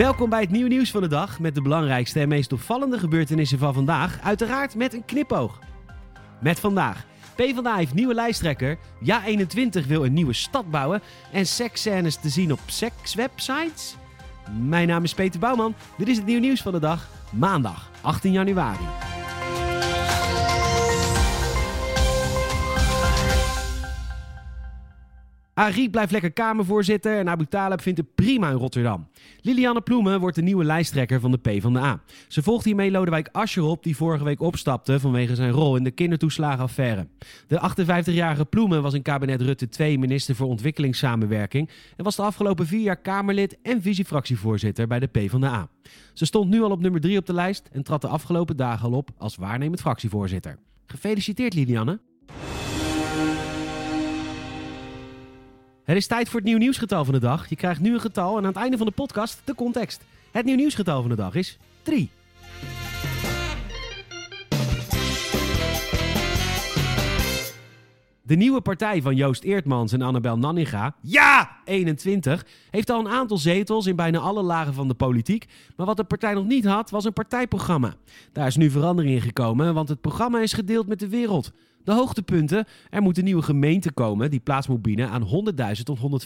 Welkom bij het nieuwe nieuws van de dag met de belangrijkste en meest opvallende gebeurtenissen van vandaag. Uiteraard met een knipoog. Met vandaag. PvdA heeft nieuwe lijsttrekker. Ja21 wil een nieuwe stad bouwen. En seksscènes te zien op sekswebsites. Mijn naam is Peter Bouwman. Dit is het nieuwe nieuws van de dag. Maandag 18 januari. Arie blijft lekker Kamervoorzitter en Abu Talib vindt het prima in Rotterdam. Lilianne Ploemen wordt de nieuwe lijsttrekker van de PvdA. Ze volgt hiermee Lodewijk Asscher op, die vorige week opstapte vanwege zijn rol in de kindertoeslagenaffaire. De 58-jarige Ploemen was in kabinet Rutte 2 minister voor ontwikkelingssamenwerking en was de afgelopen vier jaar Kamerlid en visiefractievoorzitter bij de PvdA. Ze stond nu al op nummer 3 op de lijst en trad de afgelopen dagen al op als waarnemend fractievoorzitter. Gefeliciteerd Lilianne! Het is tijd voor het nieuw nieuwsgetal van de dag. Je krijgt nu een getal en aan het einde van de podcast de context. Het nieuw nieuwsgetal van de dag is 3. De nieuwe partij van Joost Eertmans en Annabel Nanninga, ja, 21, heeft al een aantal zetels in bijna alle lagen van de politiek. Maar wat de partij nog niet had, was een partijprogramma. Daar is nu verandering in gekomen, want het programma is gedeeld met de wereld. De hoogtepunten. Er moet een nieuwe gemeente komen die plaats moet bieden aan 100.000 tot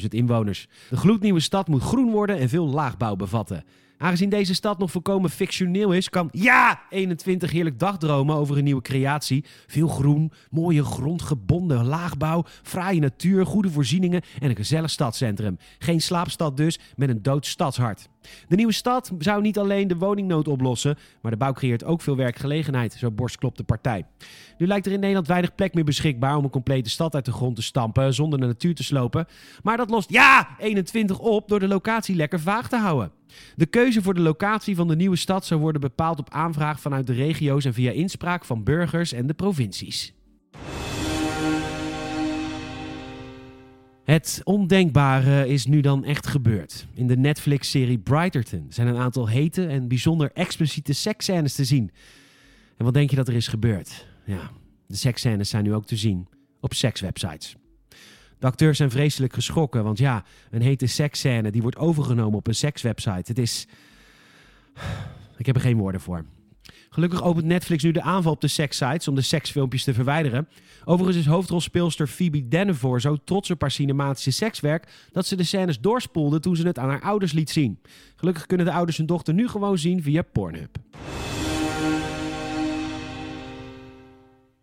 150.000 inwoners. De gloednieuwe stad moet groen worden en veel laagbouw bevatten. Aangezien deze stad nog volkomen fictioneel is, kan ja 21 heerlijk dagdromen over een nieuwe creatie. Veel groen, mooie grondgebonden laagbouw, fraaie natuur, goede voorzieningen en een gezellig stadscentrum. Geen slaapstad dus, met een dood stadshart. De nieuwe stad zou niet alleen de woningnood oplossen, maar de bouw creëert ook veel werkgelegenheid, zo borstklopt de partij. Nu lijkt er in Nederland weinig plek meer beschikbaar om een complete stad uit de grond te stampen zonder de natuur te slopen. Maar dat lost ja 21 op door de locatie lekker vaag te houden. De keuze voor de locatie van de nieuwe stad zou worden bepaald op aanvraag vanuit de regio's en via inspraak van burgers en de provincies. Het ondenkbare is nu dan echt gebeurd. In de Netflix-serie Brighterton zijn een aantal hete en bijzonder expliciete seksscènes te zien. En wat denk je dat er is gebeurd? Ja, de seksscènes zijn nu ook te zien op sekswebsites. De acteurs zijn vreselijk geschrokken, want ja, een hete seksscène die wordt overgenomen op een sekswebsite. Het is. Ik heb er geen woorden voor. Gelukkig opent Netflix nu de aanval op de sekssites om de seksfilmpjes te verwijderen. Overigens is hoofdrolspeelster Phoebe Dannevor zo trots op haar cinematische sekswerk dat ze de scènes doorspoelde toen ze het aan haar ouders liet zien. Gelukkig kunnen de ouders hun dochter nu gewoon zien via Pornhub.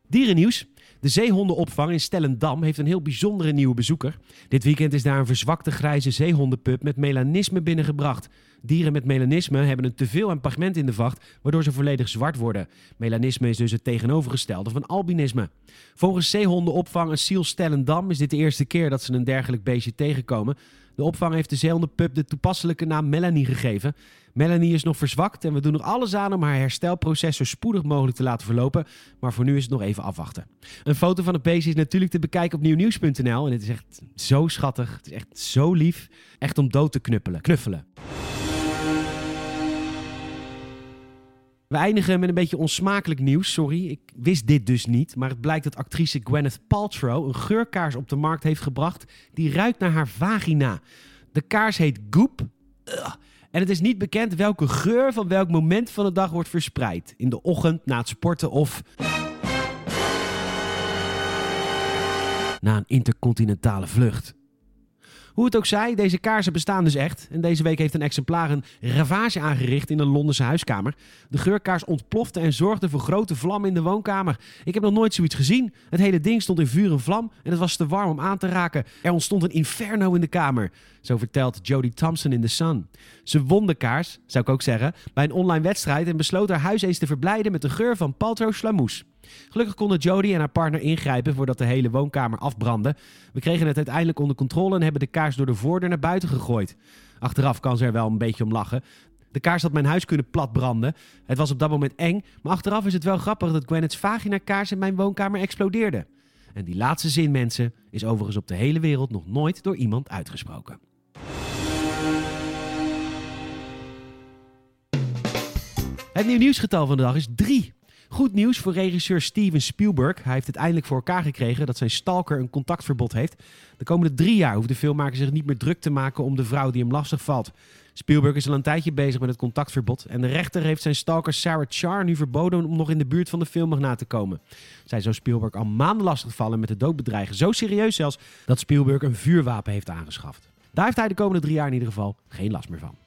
Dierennieuws. De zeehondenopvang in Stellendam heeft een heel bijzondere nieuwe bezoeker. Dit weekend is daar een verzwakte grijze zeehondenpup met melanisme binnengebracht. Dieren met melanisme hebben een teveel aan pigment in de vacht, waardoor ze volledig zwart worden. Melanisme is dus het tegenovergestelde van albinisme. Volgens zeehondenopvang Asiel Stellendam is dit de eerste keer dat ze een dergelijk beestje tegenkomen. De opvang heeft de zeehondenpup de toepasselijke naam Melanie gegeven. Melanie is nog verzwakt en we doen er alles aan om haar herstelproces zo spoedig mogelijk te laten verlopen. Maar voor nu is het nog even afwachten. Een foto van het beestje is natuurlijk te bekijken op nieuwnieuws.nl. En het is echt zo schattig. Het is echt zo lief. Echt om dood te knuppelen. Knuffelen. We eindigen met een beetje onsmakelijk nieuws. Sorry, ik wist dit dus niet. Maar het blijkt dat actrice Gwyneth Paltrow een geurkaars op de markt heeft gebracht. die ruikt naar haar vagina. De kaars heet Goop. En het is niet bekend welke geur van welk moment van de dag wordt verspreid. In de ochtend, na het sporten of. na een intercontinentale vlucht. Hoe het ook zij, deze kaarsen bestaan dus echt. En deze week heeft een exemplaar een ravage aangericht in een Londense huiskamer. De geurkaars ontplofte en zorgde voor grote vlammen in de woonkamer. Ik heb nog nooit zoiets gezien. Het hele ding stond in vuur en vlam en het was te warm om aan te raken. Er ontstond een inferno in de kamer. Zo vertelt Jodie Thompson in The Sun. Ze won de kaars, zou ik ook zeggen, bij een online wedstrijd en besloot haar huis eens te verblijden met de geur van Paltrow Slamoes. Gelukkig konden Jodie en haar partner ingrijpen voordat de hele woonkamer afbrandde. We kregen het uiteindelijk onder controle en hebben de kaars door de voordeur naar buiten gegooid. Achteraf kan ze er wel een beetje om lachen. De kaars had mijn huis kunnen platbranden. Het was op dat moment eng, maar achteraf is het wel grappig dat Gwyneth's vagina kaars in mijn woonkamer explodeerde. En die laatste zin, mensen, is overigens op de hele wereld nog nooit door iemand uitgesproken. Het nieuw nieuwsgetal van de dag is 3. Goed nieuws voor regisseur Steven Spielberg. Hij heeft het eindelijk voor elkaar gekregen dat zijn stalker een contactverbod heeft. De komende drie jaar hoeft de filmmaker zich niet meer druk te maken om de vrouw die hem lastig valt. Spielberg is al een tijdje bezig met het contactverbod. En de rechter heeft zijn stalker Sarah Char nu verboden om nog in de buurt van de filmmagnaat te komen. Zij zou Spielberg al maanden lastigvallen met het doodbedreigen. Zo serieus zelfs dat Spielberg een vuurwapen heeft aangeschaft. Daar heeft hij de komende drie jaar in ieder geval geen last meer van.